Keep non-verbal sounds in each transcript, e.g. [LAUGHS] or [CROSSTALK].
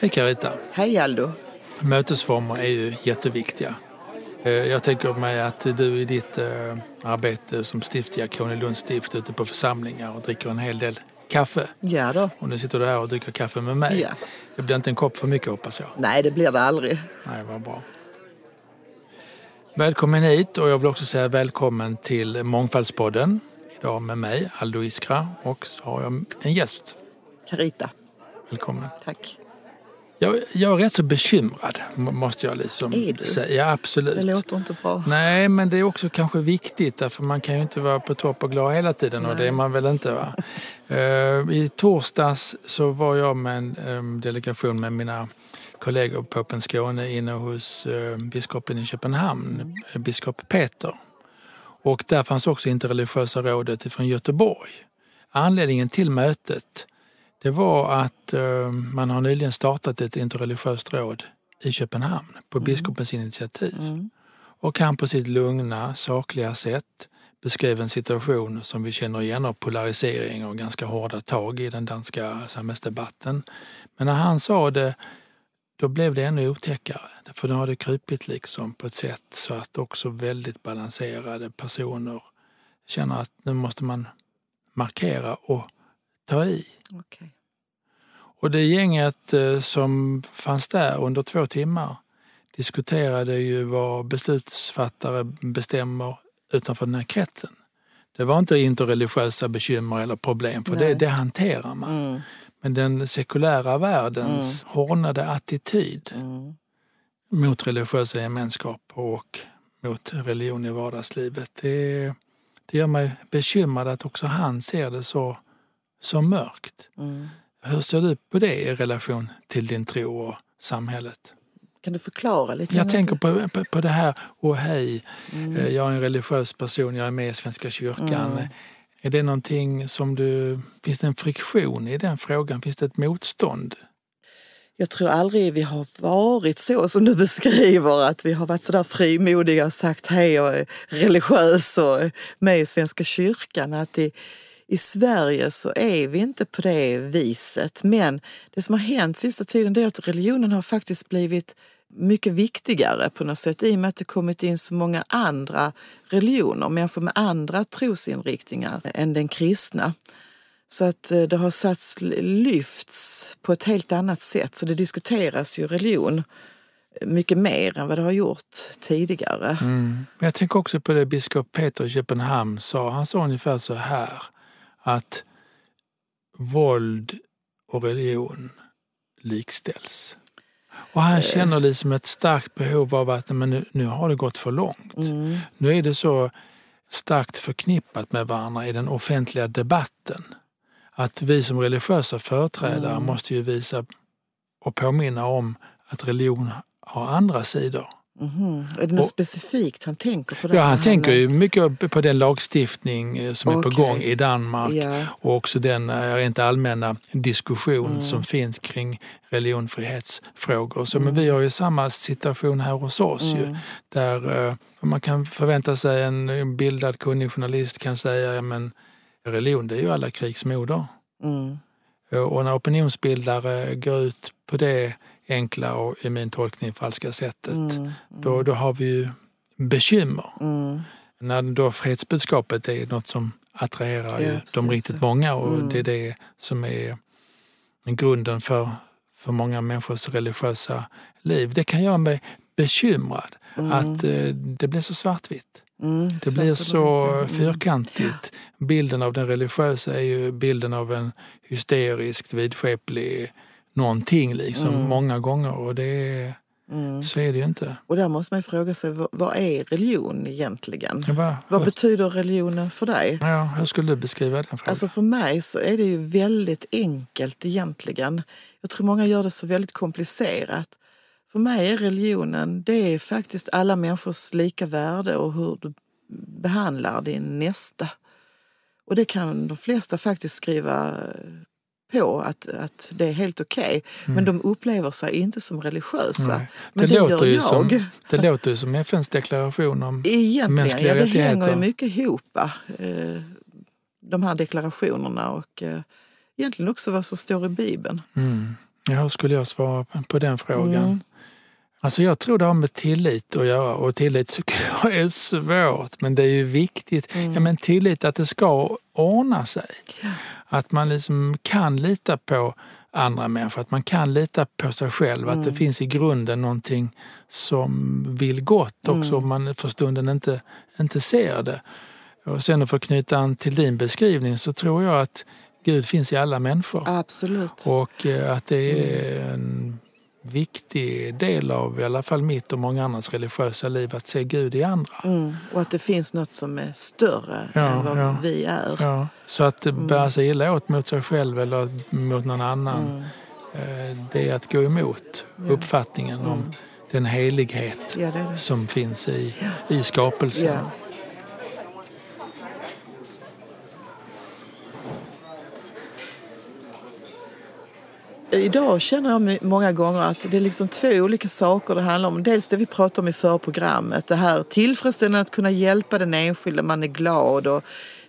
Hej Carita! Hej Aldo! Mötesformer är ju jätteviktiga. Eh, jag tänker mig att du i ditt eh, arbete som stiftdiakon i Lunds stift ute på församlingar och dricker en hel del kaffe. Ja då. Och nu sitter du här och dricker kaffe med mig. Ja. Det blir inte en kopp för mycket hoppas jag. Nej, det blir det aldrig. Nej, vad bra. Välkommen hit och jag vill också säga välkommen till Mångfaldspodden. Idag med mig, Aldo Iskra, och så har jag en gäst. Carita, Välkommen. tack. Jag, jag är rätt så bekymrad, må- måste jag liksom Är du? säga. Ja, absolut. Det låter inte bra. Nej, men det är också kanske viktigt därför man kan ju inte vara på topp och glad hela tiden och det är man väl inte. Va? [LAUGHS] Eh, I torsdags så var jag med en delegation med mina kollegor på Open Skåne inne hos biskopen i Köpenhamn, eh, biskop Peter. Och där fanns också Interreligiösa rådet från Göteborg. Anledningen till mötet det var att eh, man har nyligen startat ett interreligiöst råd i Köpenhamn på biskopens initiativ. Mm. Och han på sitt lugna, sakliga sätt beskrev en situation som vi känner igen av polarisering och ganska hårda tag i den danska samhällsdebatten. Men när han sa det, då blev det ännu otäckare. För då har det krupit liksom på ett sätt så att också väldigt balanserade personer känner att nu måste man markera och ta i. Okej. Och det gänget eh, som fanns där under två timmar diskuterade ju vad beslutsfattare bestämmer utanför den här kretsen. Det var inte interreligiösa bekymmer eller problem, för det, det hanterar man. Mm. Men den sekulära världens hårdnade attityd Mm. mot religiösa gemenskaper och mot religion i vardagslivet, det, det gör mig bekymrad att också han ser det så, så mörkt. Mm. Hur ser du på det i relation till din tro och samhället? Kan du förklara lite? Jag tänker på, på, på det här, åh hej, Mm. eh, jag är en religiös person, jag är med i Svenska kyrkan. Mm. Är det någonting som du, finns det en friktion i den frågan? Finns det ett motstånd? Jag tror aldrig vi har varit så som du beskriver, att vi har varit så där frimodiga och sagt hej jag är religiös och med i Svenska kyrkan. Att i, i Sverige så är vi inte på det viset. Men det som har hänt sista tiden det är att religionen har faktiskt blivit mycket viktigare på något sätt i och med att det kommit in så många andra religioner, människor med andra trosinriktningar än den kristna. Så att eh, det har satts, lyfts på ett helt annat sätt. Så det diskuteras ju religion mycket mer än vad det har gjort tidigare. Mm. Men jag tänker också på det biskop Peter i Köpenhamn sa. Han sa ungefär så här att våld och religion likställs. Och han känner liksom ett starkt behov av att men nu, nu har det gått för långt. Mm. Nu är det så starkt förknippat med varandra i den offentliga debatten. Att vi som religiösa företrädare Mm. måste ju visa och påminna om att religion har andra sidor. Mhm. Är det något Och- specifikt han tänker på? Där Ja, när han tänker ju mycket på den lagstiftning eh, som är på gång i Danmark Ja, och också den eh, rent allmänna diskussion Mm. som finns kring religionfrihetsfrågor. Så, Men vi har ju samma situation här hos oss ju, Mm. där eh, man kan förvänta sig en bildad kunnig journalist kan säga ja, men religion det är ju alla krigs moder. mm. Och när opinionsbildare går ut på det enkla och i min tolkning falska sättet, Mm. då, då har vi ju bekymmer. Mm. När då fredsbudskapet är något som attraherar ju Ja, de precis. riktigt många och Mm. det är det som är grunden för, för många människors religiösa liv. Det kan göra mig bekymrad att eh, det blir så svartvitt. Mm. Det blir så ja. fyrkantigt. Bilden av den religiösa är ju bilden av en hysteriskt vidskeplig någonting liksom Mm. många gånger och det Mm. så är det ju inte. Och där måste man ju fråga sig, vad, vad är religion egentligen? Det var, Vad betyder religionen för dig? ja, hur skulle du beskriva den frågan? Alltså för mig så är det ju väldigt enkelt egentligen. Jag tror många gör det så väldigt komplicerat. För mig är religionen, det är faktiskt alla människors lika värde och hur du behandlar din nästa. Och det kan de flesta faktiskt skriva på att, att det är helt okej. Men de upplever sig inte som religiösa. Nej. Men det, låter gör ju jag. som, det låter ju som FNs deklaration om Egentligen, mänskliga ja, det hänger rättigheter. ju mycket ihop. Eh, de här deklarationerna och eh, egentligen också vad som står i Bibeln. Mm. Ja, hur skulle jag svara på den frågan? Mm. Alltså jag tror det har med tillit att göra och tillit tycker [LAUGHS] jag är svårt men det är ju viktigt. Mm. Ja, men tillit att det ska ordna sig. Ja. Att man liksom kan lita på andra människor, att man kan lita på sig själv, mm. att det mm. finns i grunden någonting som vill gott också mm. om man för stunden inte, inte ser det. Och sen för att knyta an till din beskrivning så tror jag att Gud finns i alla människor. Absolut. Och eh, att det är mm. en viktig del av i alla fall mitt och många andras religiösa liv att se Gud i andra. Mm, och att det finns något som är större ja, än vad ja, vi är. Ja. Så att mm. bära sig illa åt mot sig själv eller mot någon annan mm. Eh, det är att gå emot uppfattningen om mm. den helighet det det. som finns i, i skapelsen. Idag känner jag många gånger att det är liksom två olika saker det handlar om. Dels det vi pratade om i förra programmet, det här tillfredsställande att kunna hjälpa den enskilde, man är glad och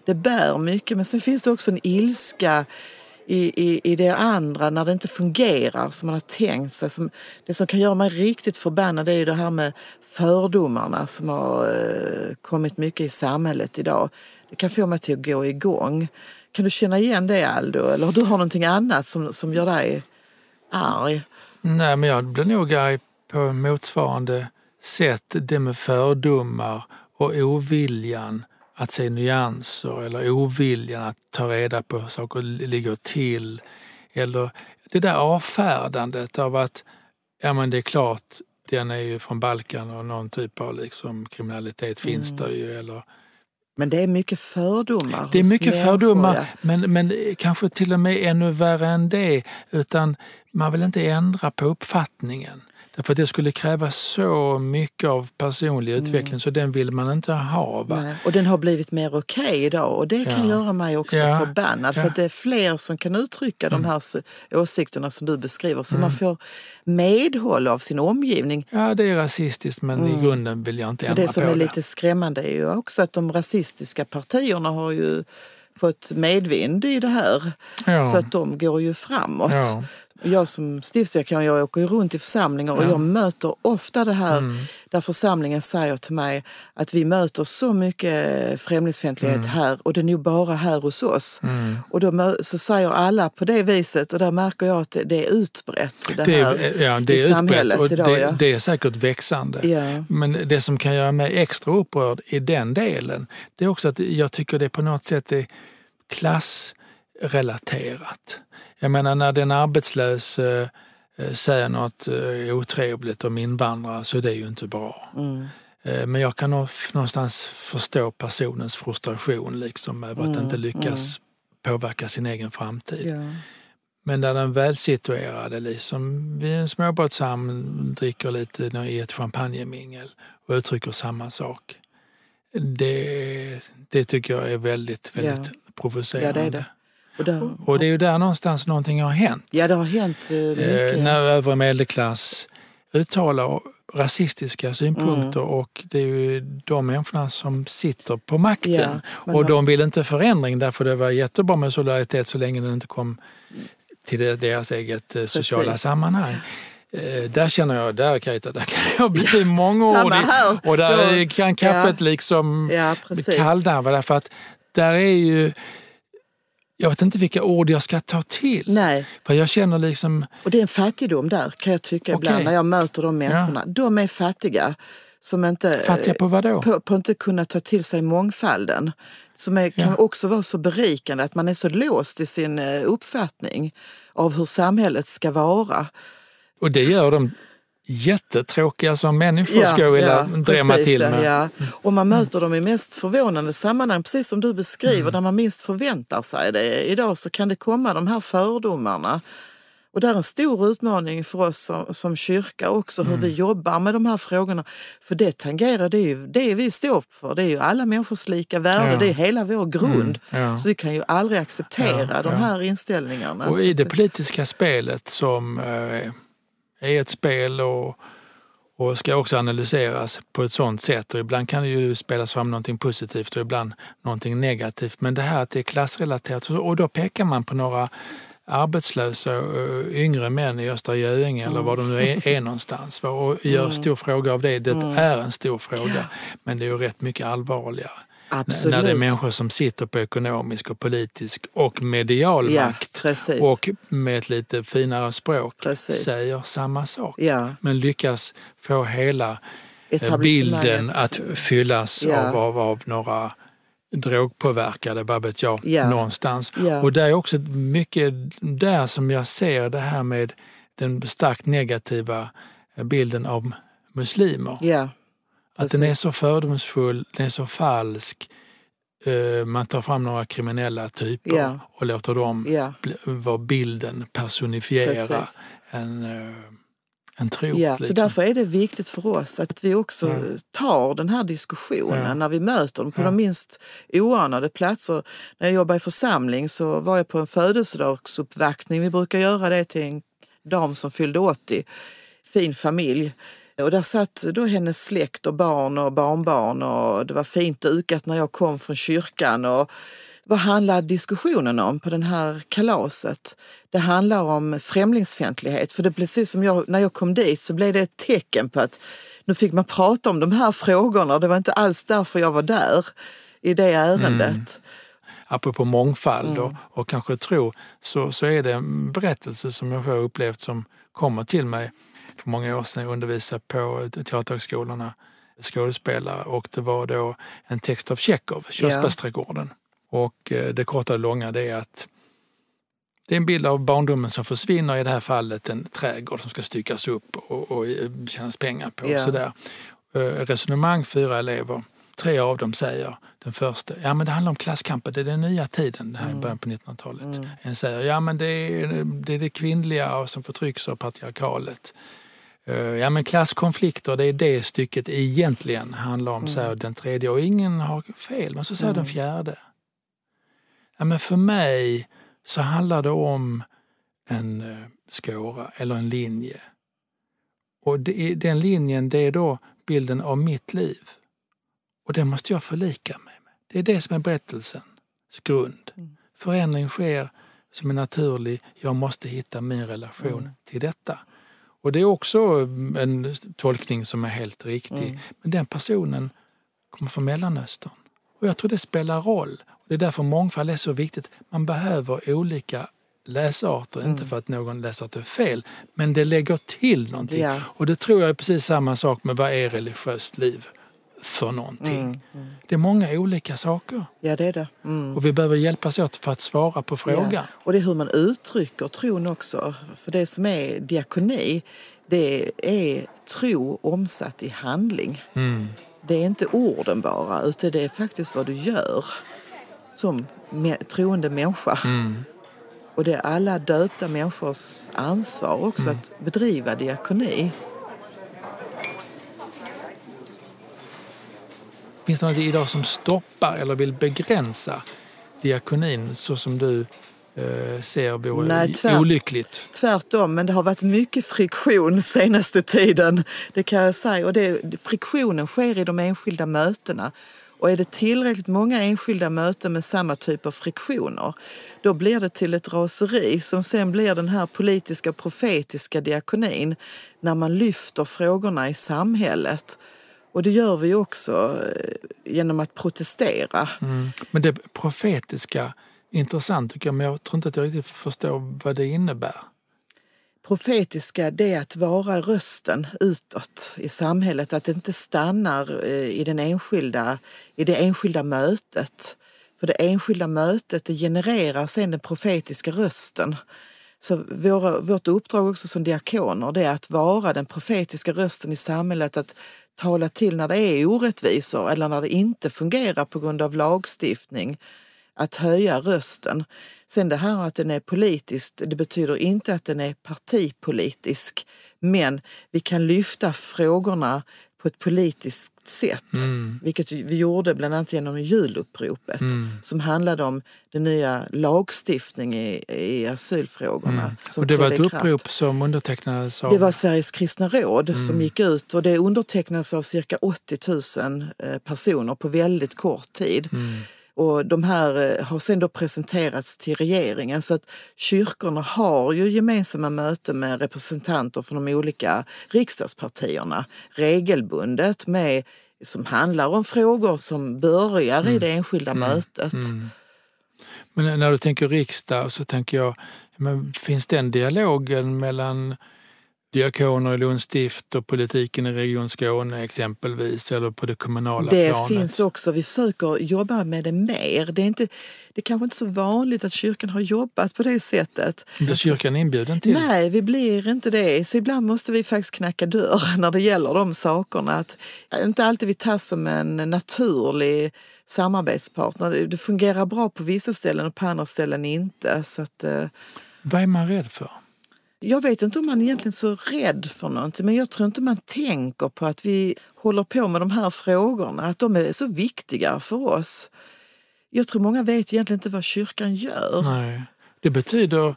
det bär mycket. Men sen finns det också en ilska i, i, i det andra när det inte fungerar som man har tänkt sig. Som, det som kan göra mig riktigt förbannad är ju det här med fördomarna som har eh, kommit mycket i samhället idag. Det kan få mig till att gå igång. Kan du känna igen det Aldo? Eller du har någonting annat som, som gör dig arg? Nej, men jag blir nog arg på motsvarande sätt. Det med fördomar och oviljan att se nyanser eller oviljan att ta reda på hur saker ligger till. Eller det där avfärdandet av att ja, men det är klart, den är ju från Balkan och någon typ av liksom kriminalitet finns mm. där ju. Eller, men det är mycket fördomar Det är mycket fördomar, men, men kanske till och med ännu värre än det. Utan man vill inte ändra på uppfattningen. Därför att det skulle kräva så mycket av personlig mm. utveckling så den vill man inte ha. Va? Och den har blivit mer okej okay idag och det kan ja. göra mig också ja. förbannad. Ja. För att det är fler som kan uttrycka mm. de här åsikterna som du beskriver. Så mm. man får medhåll av sin omgivning. Ja, det är rasistiskt men mm. i grunden vill jag inte ändra på det. Det som är lite skrämmande är ju också att de rasistiska partierna har ju fått medvind i det här. Ja. Så att de går ju framåt. Ja. Jag som stiftsdiakon, jag åker ju runt i församlingar och ja. jag möter ofta det här mm. där församlingen säger till mig att vi möter så mycket främlingsfientlighet mm. här och det är nog bara här hos oss. Mm. Och då så säger alla på det viset och där märker jag att det är utbrett det, det här ja, det är i samhället och idag. Det, ja. det är säkert växande. Ja. Men det som kan göra mig extra upprörd i den delen det är också att jag tycker det på något sätt är klassrelaterat. Jag menar när den arbetslös eh, säger något eh, otrevligt om invandrare så är det ju inte bra. Mm. Eh, men jag kan någonstans förstå personens frustration liksom över att mm. inte lyckas mm. påverka sin egen framtid. Ja. Men där den välsituerade liksom vid en småbåtshamn dricker lite i ett champagnemingel och uttrycker samma sak. Det, det tycker jag är väldigt, väldigt ja. provocerande. Ja, det är det. Och, där, och det är ju där någonstans någonting har hänt. Ja, det har hänt eh, mycket. Eh, när övre medelklass uttalar rasistiska synpunkter mm. och det är ju de människorna som sitter på makten. Ja, och de vill inte förändring därför det var jättebra med solidaritet så länge den inte kom till deras eget eh, sociala Precis. sammanhang. Eh, där känner jag, där Carita, där kan jag bli mångordig. Och där kan kaffet ja. liksom ja, kallnarva därför att där är ju jag vet inte vilka ord jag ska ta till. Nej. För jag känner liksom... Och det är en fattigdom där kan jag tycka okay. ibland när jag möter de människorna. Ja. De är fattiga. Som inte, fattiga på vad då? På, på inte kunna ta till sig mångfalden. Som är, ja. kan också vara så berikande att man är så låst i sin eh, uppfattning av hur samhället ska vara. Och det gör de jättetråkiga som människor ja, ska jag vilja ja, drämma till med. Ja. Och man möter dem i mest förvånande sammanhang, precis som du beskriver, mm. där man minst förväntar sig det. Idag så kan det komma de här fördomarna. Och det är en stor utmaning för oss som, som kyrka också, hur mm. vi jobbar med de här frågorna. För det tangerar det, ju, det vi står för, det är ju alla människors lika värde, ja. det är hela vår grund. Mm. Ja. Så vi kan ju aldrig acceptera de här inställningarna. Och i det politiska spelet som eh, är ett spel och, och ska också analyseras på ett sådant sätt. Och ibland kan det ju spelas fram någonting positivt och ibland någonting negativt. Men det här att det är klassrelaterat och då pekar man på några arbetslösa eh, yngre män i Östra Göinge eller var de nu är, är någonstans och gör stor fråga av det. Det är en stor fråga men det är ju rätt mycket allvarligare. Absolut. När det är människor som sitter på ekonomisk och politisk och medial Ja, makt precis. och med ett lite finare språk Precis. säger samma sak. Ja, Men lyckas få hela eh, bilden att fyllas Ja. av, av, av några drogpåverkade, vad vet jag, Ja. någonstans. Ja. Och det är också mycket där som jag ser det här med den starkt negativa bilden av muslimer. Att den är så fördomsfull, den är så falsk. Eh, Man tar fram några kriminella typer Ja. och låter dem bli- vara bilden, personifiera precis. en, eh, en tro. Så liksom. därför är det viktigt för oss att vi också Ja. tar den här diskussionen Ja. när vi möter dem på Ja. de minst oanade platser. När jag jobbade i församling så var jag på en födelsedagsuppvaktning. Vi brukar göra det till en dam som fyllde 80. Fin familj. Och där satt då hennes släkt och barn och barnbarn och det var fint dukat när jag kom från kyrkan. Och vad handlar diskussionen om på det här kalaset? Det handlar om främlingsfientlighet. För det precis som jag, när jag kom dit så blev det ett tecken på att nu fick man prata om de här frågorna. Det var inte alls därför jag var där i det ärendet. apropå mångfald Mm. och, och kanske tro, så, så är det en berättelse som jag själv upplevt som kommer till mig. För många år sedan undervisade på teaterhögskolorna skådespelare och det var då en text av Tjechov, Körsbärsträdgården. Och eh, det korta och långa det är att det är en bild av barndomen som försvinner, i det här fallet en trädgård som ska styckas upp och, och eh, tjänas pengar på. Ja. Sådär. Eh, Resonemang, fyra elever. Tre av dem säger, den första, ja men det handlar om klasskampen, det är den nya tiden, det här i början på 1900-talet. En säger, ja men det är, det är det kvinnliga som förtrycks av patriarkalet. Eh, Ja men klasskonflikter, det är det stycket egentligen handlar om, säger den tredje. Och ingen har fel, men så säger den fjärde. Ja, men för mig så handlar det om en eh, skåra eller en linje. Och det den linjen det är då bilden av mitt liv. Och det måste jag förlika mig med. Det är det som är berättelsens grund. Förändring sker som är naturlig. Jag måste hitta min relation till detta. Och det är också en tolkning som är helt riktig. Men den personen kommer från Mellanöstern. Och jag tror det spelar roll. Det är därför mångfald är så viktigt. Man behöver olika läsarter, inte för att någon läsart är fel, men det lägger till någonting. Ja. Och det tror jag är precis samma sak med vad är religiöst liv för någonting. Det är många olika saker Ja, det är det. Mm. och vi behöver hjälpas åt för att svara på frågan. Ja. Och det är hur man uttrycker tron också. För det som är diakoni, det är tro omsatt i handling. Mm. Det är inte orden bara, utan det är faktiskt vad du gör som troende människa. Mm. Och det är alla döpta människors ansvar också Mm. att bedriva diakoni. Finns det något idag som stoppar eller vill begränsa diakonin så som du eh, ser vore Nej, tvärt- olyckligt? Tvärtom, men det har varit mycket friktion [LAUGHS] senaste tiden. Det kan jag säga. Och det, friktionen sker i de enskilda mötena. Och är det tillräckligt många enskilda möten med samma typ av friktioner, då blir det till ett raseri som sen blir den här politiska profetiska diakonin när man lyfter frågorna i samhället. Och det gör vi också eh, genom att protestera. Mm. Men det profetiska, intressant tycker jag, men jag tror inte att jag riktigt förstår vad det innebär. Profetiska det är att vara rösten utåt i samhället, att det inte stannar eh, i, den enskilda, i det enskilda mötet. För det enskilda mötet det genererar sen den profetiska rösten. Så våra, vårt uppdrag också som diakoner det är att vara den profetiska rösten i samhället, att tala till när det är orättvisor eller när det inte fungerar på grund av lagstiftning att höja rösten. Sen det här att den är politisk, det betyder inte att den är partipolitisk. Men vi kan lyfta frågorna på ett politiskt sätt. Vilket vi gjorde bland annat genom juluppropet som handlade om den nya lagstiftningen i, i asylfrågorna. Som Och det var ett kraft. upprop som undertecknades av... Det var Sveriges kristna råd som gick ut och det undertecknades av cirka 80 000 eh, personer på väldigt kort tid. Och de här eh, har sen då presenterats till regeringen. Så att kyrkorna har ju gemensamma möten med representanter från de olika riksdagspartierna regelbundet med, som handlar om frågor som börjar i det enskilda mötet. Men när du tänker riksdag så tänker jag, men finns den dialogen mellan diakoner i Lunds stift och politiken i Region Skåne exempelvis, eller på det kommunala Det planet? finns också, vi försöker jobba med det mer. Det är, inte, det är kanske inte så vanligt att kyrkan har jobbat på det sättet. Blir kyrkan inbjuden till? Nej, vi blir inte det. Så ibland måste vi faktiskt knacka dörr [LAUGHS] när det gäller de sakerna. Att, inte alltid vi tas som en naturlig samarbetspartner. Det fungerar bra på vissa ställen och på andra ställen inte. Så att, eh, Vad är man rädd för? Jag vet inte om man egentligen är så rädd för någonting men jag tror inte man tänker på att vi håller på med de här frågorna, att de är så viktiga för oss. Jag tror många vet egentligen inte vad kyrkan gör. Nej. Det betyder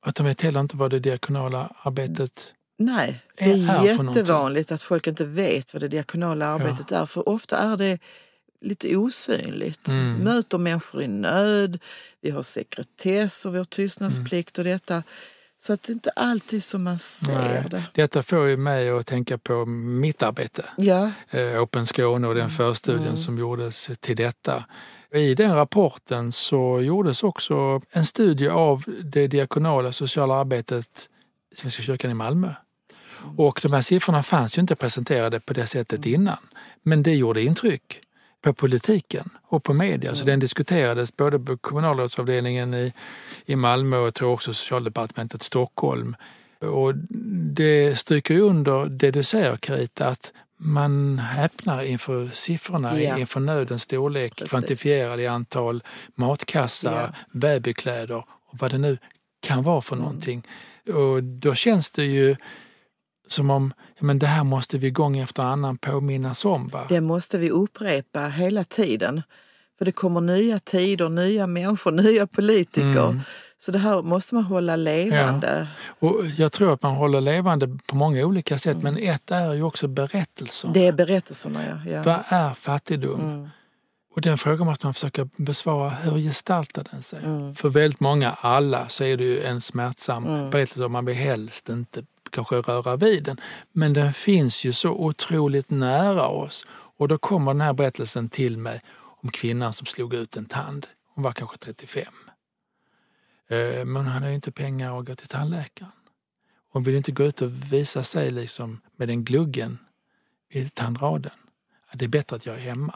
att de vet heller inte vad det diakonala arbetet Nej, det är är jättevanligt att folk inte vet vad det diakonala arbetet är för ofta är det lite osynligt. Mm. Möter människor i nöd, vi har sekretess och vi har tystnadsplikt och detta. Så att det inte alltid som man ser Nej. det. Detta får ju mig att tänka på mitt arbete. Ja, eh, Open Skåne och Mm. den förstudien som gjordes till detta. I den rapporten så gjordes också en studie av det diakonala sociala arbetet i Svenska kyrkan i Malmö. Och de här siffrorna fanns ju inte presenterade på det sättet innan. Men det gjorde intryck på politiken och på media. Så den diskuterades både på kommunalrådsavdelningen i, i Malmö och jag tror också socialdepartementet Stockholm. Och det stryker under det du säger Carita, att man häpnar inför siffrorna, Ja. inför nödens storlek, Precis. kvantifierad i antal matkassar, Ja. babykläder och vad det nu kan vara för Mm. någonting. Och då känns det ju som om men det här måste vi gång efter annan påminnas om. Va? det måste vi upprepa hela tiden. För det kommer nya tider, nya människor, nya politiker. Mm. Så det här måste man hålla levande. Och jag tror att man håller levande på många olika sätt men ett är ju också berättelser. Det är berättelserna, ja. ja. Vad är fattigdom? Mm. Och den frågan måste man försöka besvara. Hur gestaltar den sig? Mm. För väldigt många, alla, så är det ju en smärtsam Mm. berättelse man vill helst inte kanske röra vid den. Men den finns ju så otroligt nära oss. Och då kommer den här berättelsen till mig om kvinnan som slog ut en tand. Hon var kanske 35. Eh, Men hon hade ju inte pengar att gå till tandläkaren. Hon ville inte gå ut och visa sig liksom med den gluggen i tandraden. Det är bättre att jag är hemma.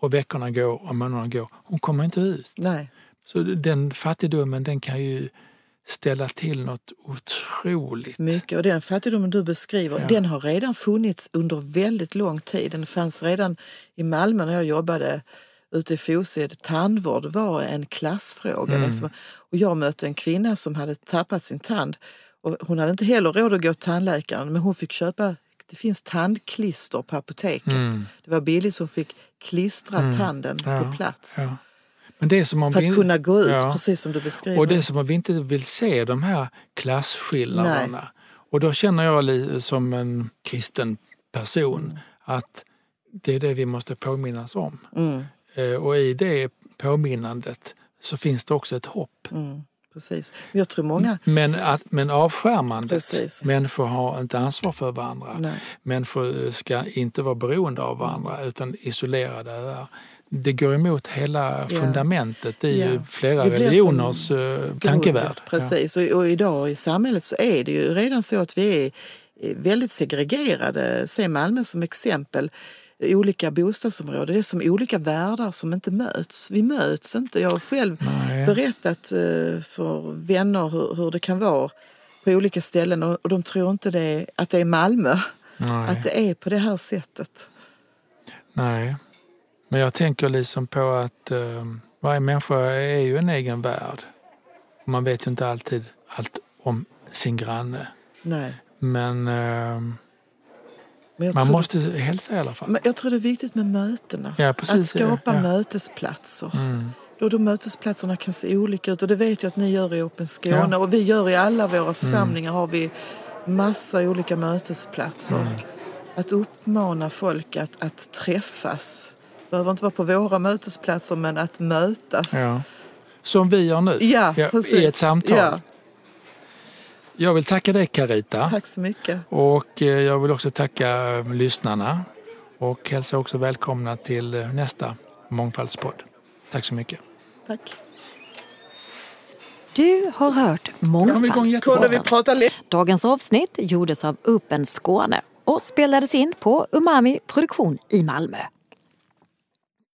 Och veckorna går och månaderna går. Hon kommer inte ut. Nej. Så den fattigdomen den kan ju ställa till något otroligt. Mycket. Och den fattigdomen du beskriver, Ja. den har redan funnits under väldigt lång tid. Den fanns redan i Malmö när jag jobbade ute i Fosie. Tandvård var en klassfråga. Mm. Alltså, och jag mötte en kvinna som hade tappat sin tand. Och hon hade inte heller råd att gå till tandläkaren men hon fick köpa, det finns tandklister på apoteket. Mm. Det var billigt så hon fick klistra Mm. tanden Ja, på plats. Ja. Men det som om För att kunna gå ut, Ja. precis som du beskriver. Och det som om vi inte vill se de här klasskillnaderna. Och då känner jag som en kristen person Mm. att det är det vi måste påminnas om. Mm, Eh, Och i det påminnandet så finns det också ett hopp. mm, precis. Men jag tror många... Men, att, men avskärmandet, Precis. människor har inte ansvar för varandra. Nej. Människor ska inte vara beroende av varandra utan isolerade öar. Det går emot hela Ja. fundamentet i Ja. flera religioners som eh, tankevärld. Precis, och, och idag i samhället så är det ju redan så att vi är väldigt segregerade. Se Malmö som exempel. Olika bostadsområden, det är som olika världar som inte möts. Vi möts inte. Jag har själv Nej. berättat eh, för vänner hur, hur det kan vara på olika ställen och och de tror inte det, att det är Malmö. Nej. Att det är på det här sättet. Nej. Men jag tänker liksom på att eh, varje människa är ju en egen värld. Man vet ju inte alltid allt om sin granne. Nej. Men eh, Men man måste hälsa i alla fall. men jag tror det är viktigt med mötena. Ja, att precis. skapa ja. mötesplatser. Mm. Och de mötesplatserna kan se olika ut och det vet jag att ni gör i Open Skåne och vi gör i alla våra församlingar har vi massa olika mötesplatser. Mm. Att uppmana folk att, att träffas behöver inte vara på våra mötesplatser men att mötas. Ja. Som vi gör nu, Ja, Ja, precis. i ett samtal. Ja, Jag vill tacka dig Carita tack så mycket. och eh, jag vill också tacka eh, lyssnarna och hälsa också välkomna till eh, nästa Mångfaldspodd. Tack så mycket. Tack. Du har hört Mångfaldspodden. Dagens avsnitt gjordes av Open Skåne och spelades in på Umami Produktion i Malmö.